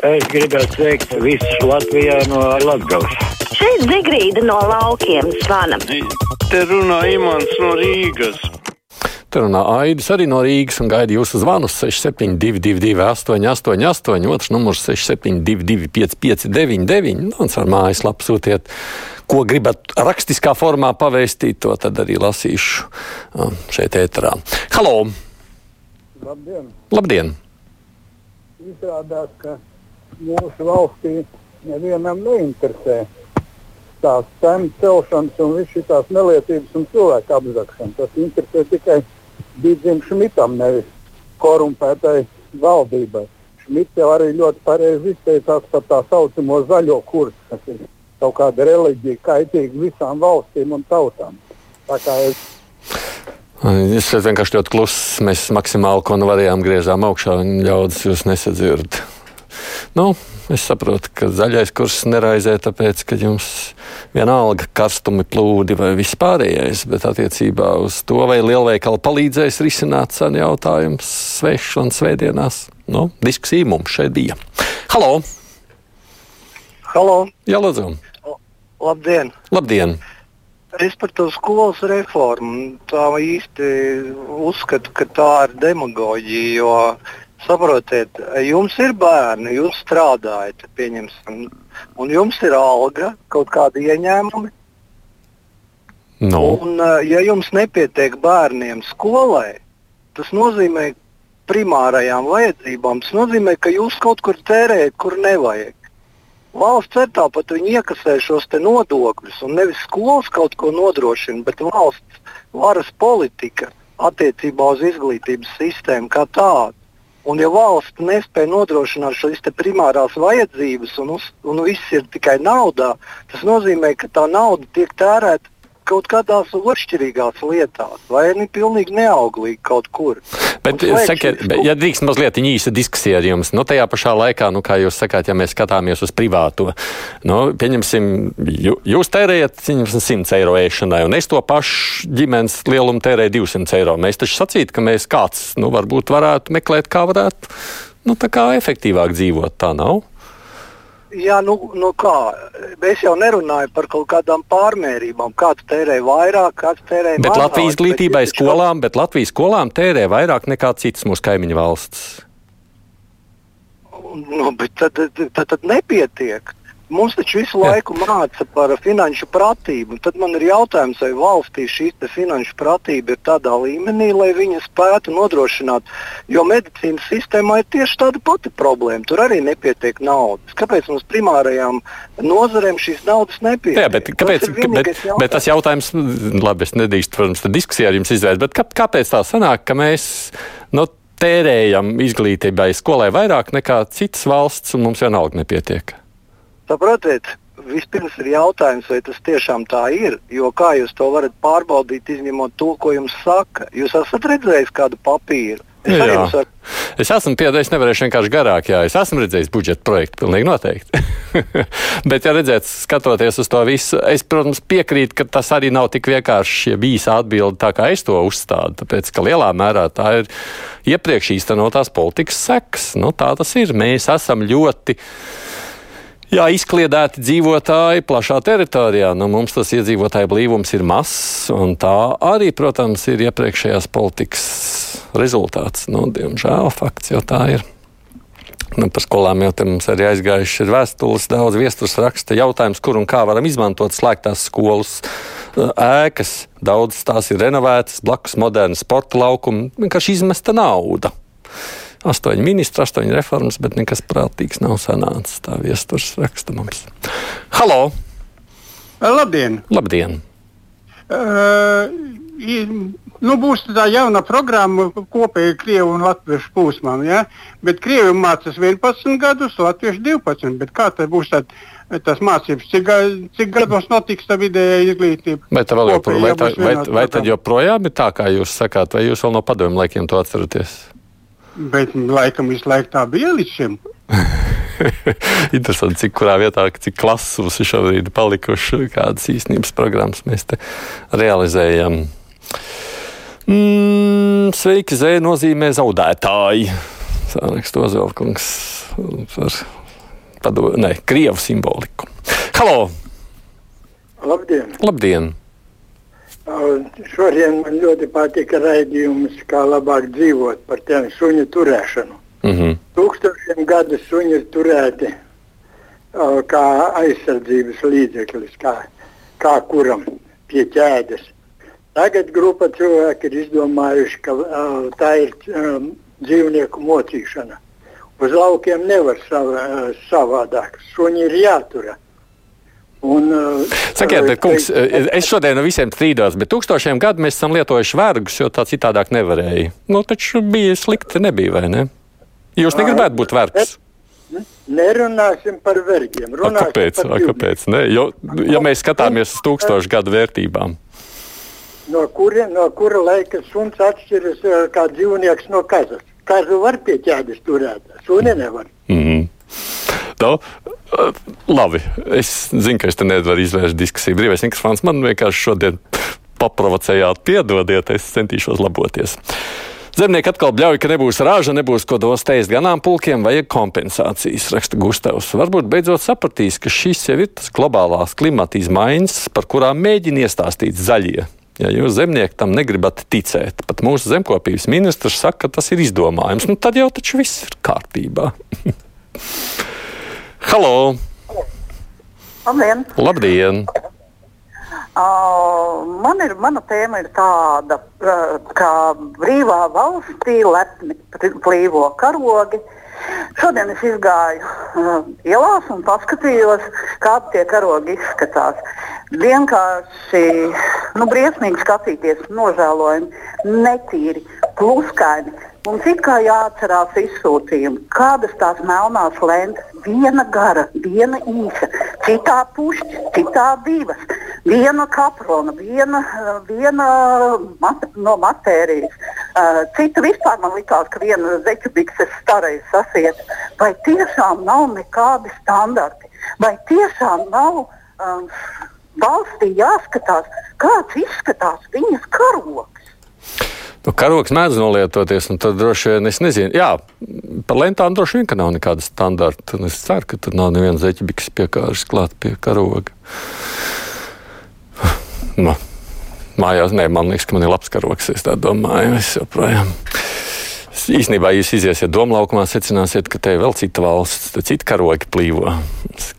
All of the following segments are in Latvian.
Es gribētu sveikt visus Latvijā no Latgales. Šeit Zigrīda no laukiem zvana. Te runā Imants no Rīgas. Tur runā Aidis arī no Rīgas un gaida jūsu zvanus 6722, 888, otrs numurs 672, 559, nu, un ar mājaslapu sūtiet, ko gribat rakstiskā formā pavēstīt, to tad arī lasīšu um, šeit ēterā. Halo! Labdien! Labdien! Izrādās, ka mūsu valstī nevienam neinteresē tās cenu celšanas un visas tās nelietības un cilvēku apzakšana. Tas interesē tikai Dīdzim Šmitam, nevis korumpētai valdībai. Šmits jau arī ļoti pareizi izteicās par tā saucamo zaļo kursu, kas ir kaut kāda reliģija, kaitīga visām valstīm un tautām. Tā kā es Es vienkārši ļoti kluss. Mēs maksimāli, ko nu varējām, griezām augšā, ļaudis jūs nesadzirdat. Nu, es saprotu, ka zaļais kurs neraizē, tāpēc, ka jums vienalga karstumi, plūdi vai viss pārējais, bet attiecībā uz to, vai lielveikali palīdzēs risināt cenu jautājumus svešs un svētdienās, nu, diskusija mums šeit bija. Halo! Halo! Jā, lūdzu! Labdien! Labdien! Es par to skolas reformu tā īsti uzskatu, ka tā ir demagoģija. Jo, saprotiet, jums ir bērni, jūs strādājat, pieņemsim, un jums ir alga, kaut kādi ieņēmumi. No. Un, ja jums nepietiek bērniem skolai, tas nozīmē primārajām vajadzībām, tas nozīmē, ka jūs kaut kur tērējat, kur nevajag. Valsts ir tāpat, viņi iekasē šos nodokļus, un nevis skolas kaut ko nodrošina, bet valsts varas politika attiecībā uz izglītības sistēmu kā tādu. Un, ja valsts nespēja nodrošināt šīs primārās vajadzības, un, uz, un viss ir tikai naudā, tas nozīmē, ka tā nauda tiek tērēta kaut kādās otršķirīgās lietās, vai arī pilnīgi neauglīgi kaut kur. Bet, sakiet, bet, ja drīkst mazliet īsa diskusija ar jums, nu, tajā pašā laikā, nu, kā jūs sakāt, ja mēs skatāmies uz privāto, nu, pieņemsim, jū, jūs tērējat 100 eiro ēšanai, un es to pašu ģimenes lielumu tērēju 200 eiro. Mēs taču sacītu, ka mēs kāds, nu, varbūt varētu meklēt, kā varētu, nu, tā kā efektīvāk dzīvot, tā nav. Jā, nu, nu kā, es jau nerunāju par kaut kādām pārmērībām. Kāds tērē vairāk, kāds tērē bet mazāk. Latvijas izglītībai bet, skolām, bet Latvijas skolām tērē vairāk nekā citas mūsu kaimiņu valsts. Nu, bet tad, tad, tad nepietiek. Mums taču visu laiku māca par finanšu pratību. Tad man ir jautājums, vai valstī šī finanšu pratība ir tādā līmenī, lai viņa spētu nodrošināt. Jo medicīnas sistēmā ir tieši tāda pati problēma. Tur arī nepietiek naudas. Kāpēc mums primārajām nozarēm šīs naudas nepietiek? Jā, bet, kāpēc, tas bet, jautājums. bet tas jautājums, labi, es nedrīkstu, protams, diskusijā ar jums izvērst, bet kā, kāpēc tā sanāk, ka mēs. Nu, Tērējam izglītībai, skolai vairāk nekā citas valsts, un mums vienalga nepietiek. Saprotiet, vispirms ir jautājums, vai tas tiešām tā ir. Jo kā jūs to varat pārbaudīt, izņemot to, ko jums saka? Jūs esat redzējis kādu papīru. Es, ar... es esmu pieredzējis, nevarēšu vienkārši garāk, jā, es esmu redzējis budžeta projektu, pilnīgi noteikti. Bet, ja redzēt, skatoties uz to visu, es, protams, piekrītu, ka tas arī nav tik vienkārši ja bijis atbildi tā, kā es to uzstādu. Tāpēc, ka lielā mērā tā ir iepriekš īstenotās politikas seks. Nu, tā tas ir. Mēs esam ļoti Jā, izkliedēti dzīvotāji plašā teritorijā. Nu, mums tas iedzīvotāju blīvums ir mazs, un tā arī, protams, ir iepriekšējās politikas rezultāts. Nu, diemžēl fakts jau tā ir. Nu, par skolām jau mums arī aizgājuši ir vēstules, daudz viestus raksta jautājums, kur un kā varam izmantot slēgtās skolas ēkas. Daudz tās ir renovētas, blakus moderna sporta laukuma, vienkārši izmesta nauda astoņi ministri, astoņi reformas, bet nekas prātīgs nav sanācis. Tā viesturs raksta mums. Halo! Labdien! Labdien. Uh, nu, būs tā jauna programma kopēji Krievu un Latviešu plūsmām. Ja? Bet Krievi mācās 11 gadus, Latviešu 12. Bet kā tad būs tad, tas mācības? Cik, cik gados notiks tā vidējā izglītība? Vai, vēl jopro, vai, tā, vai, vai tad joprojām ir tā, kā jūs sakāt, vai jūs vēl no padomju laikiem to atceraties? Bet laikam visu laiku tā bija līdz šim. Interesanti, cik kurā vietā, cik klases mums ir šobrīd palikuši, kādas īstenības programmas mēs te realizējam. Mm, sveiki, zē nozīmē zaudētāji. Sānaks Tozelkungs par pado, ne, Krievu simboliku. Halo! Labdien! Labdien! Šodien man ļoti patika raidījums, kā labāk dzīvot par tiem suņu turēšanu. Mm -hmm. Tūkstošiem gadu suņi ir turēti uh, kā aizsardzības līdzeklis, kā, kā kuram pie ķēdes. Tagad grupa cilvēki ir izdomājuši, ka uh, tā ir um, dzīvnieku mocīšana. Uz laukiem nevar sav, uh, savādāk. Suņi ir jātura. Un, uh, Sakiet, uh, kungs, es šodien ar visiem strīdos, bet tūkstošiem gadu mēs esam lietojuši vergus, jo tā citādāk nevarēja. Nu, taču bija slikti, nebija, vai ne? Jūs negribētu būt vergs? Nerunāsim par vergiem. A, Runāsim kāpēc? par A, kāpēc? Ne? Jo, ja mēs skatāmies uz tūkstošu gadu vērtībām, No, kuri, no kura laika suns atšķiras eh, kā dzīvnieks no kazas? Kazu var pie ķēdes turēt, suni nevar. mm. Nu, uh, labi. Es zinu, ka es te nevaru izvērst diskusiju. Brīvais mikrofons man vienkārši šodien paprovocējāt, piedodiet, es centīšos laboties. Zemnieki atkal bļauj, ka nebūs rāža, nebūs ko dos teikt ganāmpulkiem, vajag kompensācijas, raksta Gustavs. Varbūt beidzot sapratīs, ka šis jau ir tas globālās klimata izmaiņas, par kurām mēģina iestāstīt zaļie. Ja jūs zemnieki tam negribat ticēt, pat mūsu zemkopības ministrs saka, ka tas ir izdomājums, nu tad jau taču viss ir kārtībā. Halo! Labdien! Labdien! Uh, man ir, mana tēma ir tāda, uh, ka brīvā valstī lepni pl- plīvo karogi. Šodien es izgāju uh, ielās un paskatījos, kādi tie karogi izskatās. Vienkārši nu, briesmīgi skatīties, nožēlojami, netīri, pluskaini. Mums ir kā jāatcerās izsūtījumi, kādas tās melnās lentes, viena gara, viena īsa, citā pušķa, citā divas, viena kaprona, viena, viena mat no matērijas. Uh, cita vispār man likās, ka viena zeķu bikses starais sasiet. Vai tiešām nav nekādi standarti? Vai tiešām nav um, valstī jāskatās, kāds izskatās viņas karogs? Nu, karogs mēdz nolietoties, un tad droši vien es nezinu. Jā, par lentām droši vien, ka nav nekāda standarta. Es ceru, ka tur nav neviens zeķibiks piekārs klāt pie karoga. Nu, mājās, nē, man liekas, ka man ir labs karogs. Es tā domāju, es joprojām. Īsnībā jūs iziesiet domlaukumā, secināsiet, ka te vēl cita valsts, te citi karogi plīvo.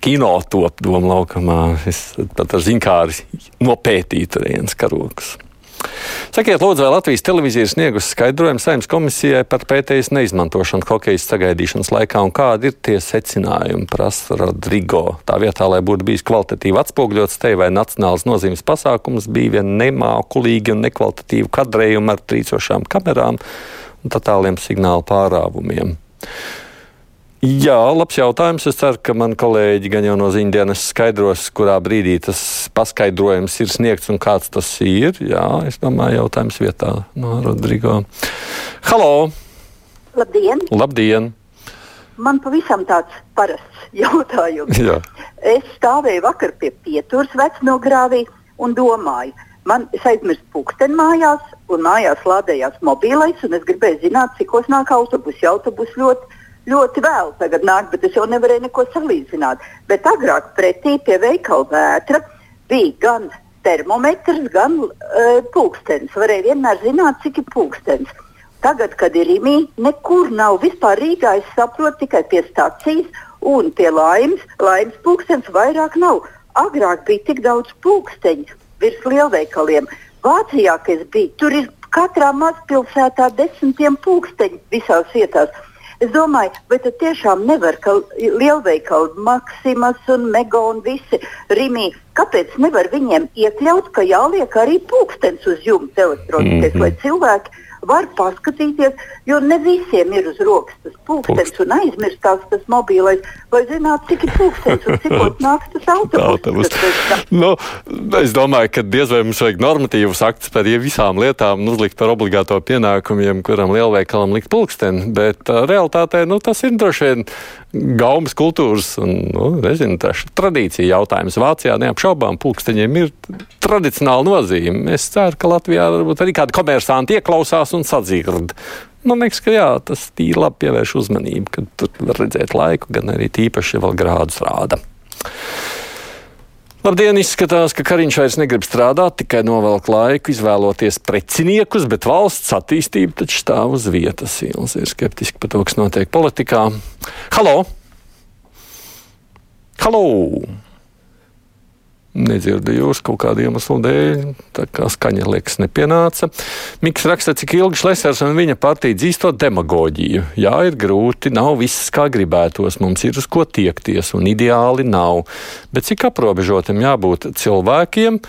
Kino top domlaukumā. Es pat ar zinkāri nopētīju tur viens karogs. Sakiet, lūdzu, vai Latvijas televīzija ir sniegusi skaidrojumu saimnes komisijai par pētējas neizmantošanu hokeja sagaidīšanas laikā un kādi ir tie secinājumi, prasa Rodrigo. Tā vietā, lai būtu bijis kvalitatīvi atspoguļots te vai nacionāls nozīmes pasākums, bija vien nemākulīgi un nekvalitatīvi kadrējumi ar trīcošām kamerām un totāliem signālu pārāvumiem. Jā, labs jautājums. Es ceru, ka man kolēģi gan jau no ziņdienas skaidros, kurā brīdī tas paskaidrojums ir sniegts un kāds tas ir. Jā, es domāju, jautājums vietā no Rodrigo. Halo! Labdien! Labdien! Man pavisam tāds parasts jautājums. Jā. Es stāvēju vakar pie pieturas vecnogrāvī un domāju, man es aizmirsu pulksteni mājās, un mājās lādējās mobilais, un es gribēju zināt, cikos nāk autobusi. Autobus ļoti, ļoti vēl tagad nāk, bet es jau nevarēju neko salīdzināt. Bet agrāk pretī pie veikala vētra bija gan termometrs, gan uh, pulkstenis. Varēja vienmēr zināt, cik ir pulkstenis. Tagad, kad ir imī, nekur nav. Vispār Rīgā es saprotu tikai pie stācijas un pie laimes. Laimes pulkstenis vairāk nav. Agrāk bija tik daudz pulksteņu virs lielveikaliem. Vācijā, kad es biju, tur ir katrā mazpilsētā desmitiem pulksteņu visās vietās. Es domāju, vai tad tiešām nevar, ka lielveikali Maksimas un Mega un visi Rimī, kāpēc nevar viņiem iekļaut, ka jāliek arī pulkstenis uz jumta elektroniskais, mm -hmm. lai cilvēki var paskatīties, jo ne visiem ir uz rokas tas pulkstenis un aizmirstās tas mobilais, lai zinātu, cik ir pulkstenis un cik nāks tas autobus. Nu, es domāju, ka diez vai mums vajag normatīvus aktus par visām lietām uzlikt par obligāto pienākumiem, kuram lielveikalam likt pulksteni, bet uh, realitātē nu, tas ir droši vien gaumas kultūras un nu, nezinu, tradīcija jautājums. Vācijā neapšaubām pulksteņiem ir tradicionāla nozīme. Es ceru, ka Latvijā varbūt arī kādi komersanti ieklausās un sadzird Man liekas, ka jā, tas tīri labi pievērš uzmanību, kad tur var redzēt laiku, gan arī tīpaši, ja vēl grādus rāda. Labdien! Izskatās, ka Kariņš vairs negrib strādāt, tikai novelk laiku, izvēloties preciniekus, bet valsts attīstība taču stāv uz vietas. Ils ir skeptiski par to, kas notiek politikā. Halo! Halo! Nedzirdu jūs kaut kādu iemeslu dēļ, tā kā skaņa liekas nepienāca. Miks raksta, cik ilgi Šlesers un viņa partija dzīstot demagoģiju. Jā, ir grūti, nav viss kā gribētos, mums ir uz ko tiekties un ideāli nav. Bet cik aprobežotam jābūt cilvēkiem,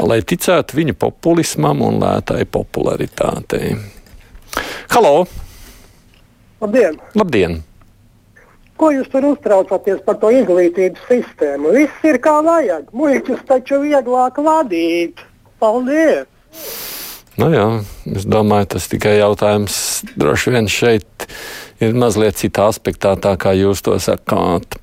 lai ticētu viņu populismam un lētai popularitātei? Halo! Labdien! Labdien! Ko jūs tur uztraucaties par to izglītības sistēmu? Viss ir kā vajag. Muļķus taču vieglāk vadīt. Paldies! Nu jā, es domāju, tas tikai jautājums droši vien šeit ir mazliet citā aspektā, tā kā jūs to sakāt.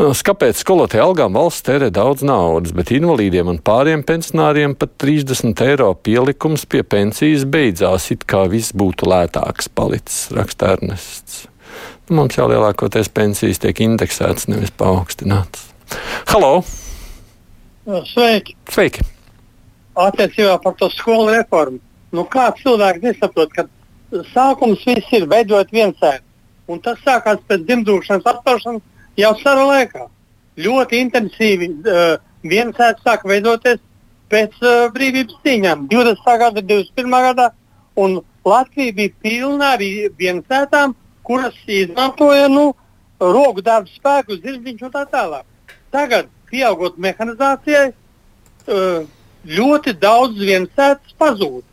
Kāpēc skolotāju algām valsts tērē daudz naudas, bet invalīdiem un pāriem pensionāriem pat 30 eiro pielikums pie pensijas beidzās, it kā viss būtu lētāks palicis, raksta Ernests. Mums jau lielākoties pensijas tiek indeksētas, nevis paaugstinātas. Halo! Sveiki! Sveiki! Attiecībā par to skolu reformu. Nu, kā cilvēks nesaprot, ka sākums viss ir veidot viensēdu. Un tas sākās pēc dzimšanas atcelšanas jau sara laikā. Ļoti intensīvi uh, viensēds sāk veidoties pēc uh, brīvības cīņām. 20. gada, 21. gadā, un Latvija bija pilna ar viensētām, kuras izmantoja nu, roku darbu spēku, zirdziņš un tā tālāk. Tagad, pieaugot mehanizācijai, ļoti daudz viensētas pazūd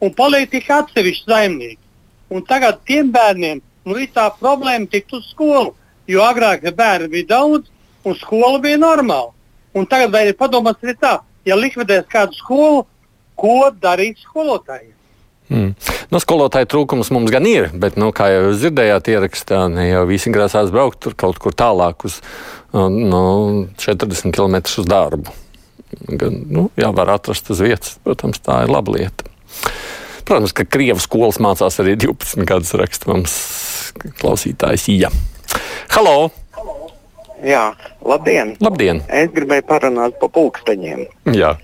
un paliek tikai atsevišķi saimnieki. Un tagad tiem bērniem nu, ir tā problēma tikt uz skolu, jo agrāk bērni bija daudz un skola bija normāla. Un tagad vēl ir padomāts ja likvidēs kādu skolu, ko darīt skolotājiem. Mm. Nu, skolotāju trūkums mums gan ir, bet, nu, kā jau jūs dzirdējāt, ierakstā ne jau visi grasās braukt tur kaut kur tālāk uz nu, 40 km uz darbu. Gan, nu, jā, var atrast uz vietas. Protams, tā ir laba lieta. Protams, ka Krievijas skolas mācās arī 12 gadus raksta mums klausītājs Ija. Halo! Jā, labdien! Labdien! Es gribēju parunāt par pulksteņiem. Jā.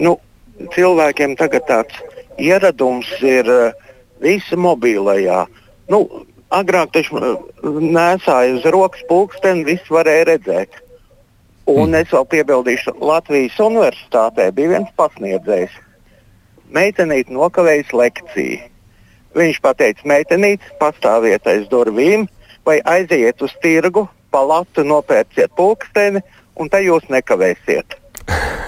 Nu, cilvēkiem tagad tāds ieradums ir uh, visi mobilajā. Nu, agrāk taču uh, nesāja uz rokas pulksteni, viss varēja redzēt. Un mm. es vēl piebildīšu, Latvijas universitātē bija viens pasniedzējs. Meitenīte nokavējas lekciju. Viņš teica, meitenīte, pastāviet aiz durvīm vai aiziet uz tirgu, pa latu nopērciet pulksteni, un te jūs nekavēsiet.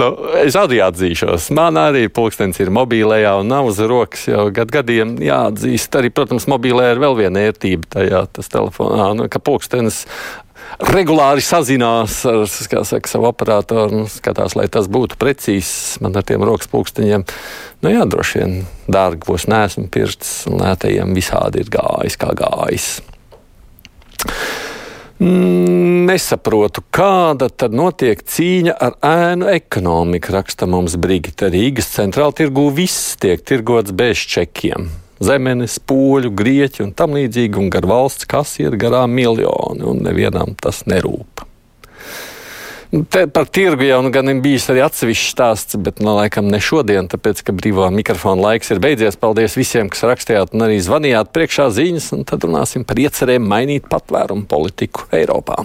nu, es arī atzīšos. Man arī pulkstenis ir mobilajā un nav uz rokas jau gadu gadiem. Jāatzīst, arī, protams, mobilē ir vēl viena ērtība tajā telefonā, nu, ka pulkstenis regulāri sazinās ar saka, savu operatoru un skatās, lai tas būtu precīzs. Man ar tiem rokas pulksteņiem, nu jā, droši vien dārgos nesmu pirksts un lētajiem visādi ir gājis kā gājis. Mm, nesaprotu, kāda tad notiek cīņa ar ēnu ekonomiku, raksta mums Brigita. Rīgas centrāla tirgū viss tiek tirgots bez čekiem. Zemenes, poļu, grieķu un tam līdzīgi, un gar valsts kas iet garām miljoni, un nevienam tas nerūp. Te par tirgu jau nu, gan ir bijis arī atsevišķs stāsts, bet, nu, laikam, ne šodien, tāpēc, ka brīvā mikrofona laiks ir beidzies. Paldies visiem, kas rakstījāt un arī zvanījāt priekšā ziņas, un tad runāsim par iecerēm mainīt patvērumu politiku Eiropā.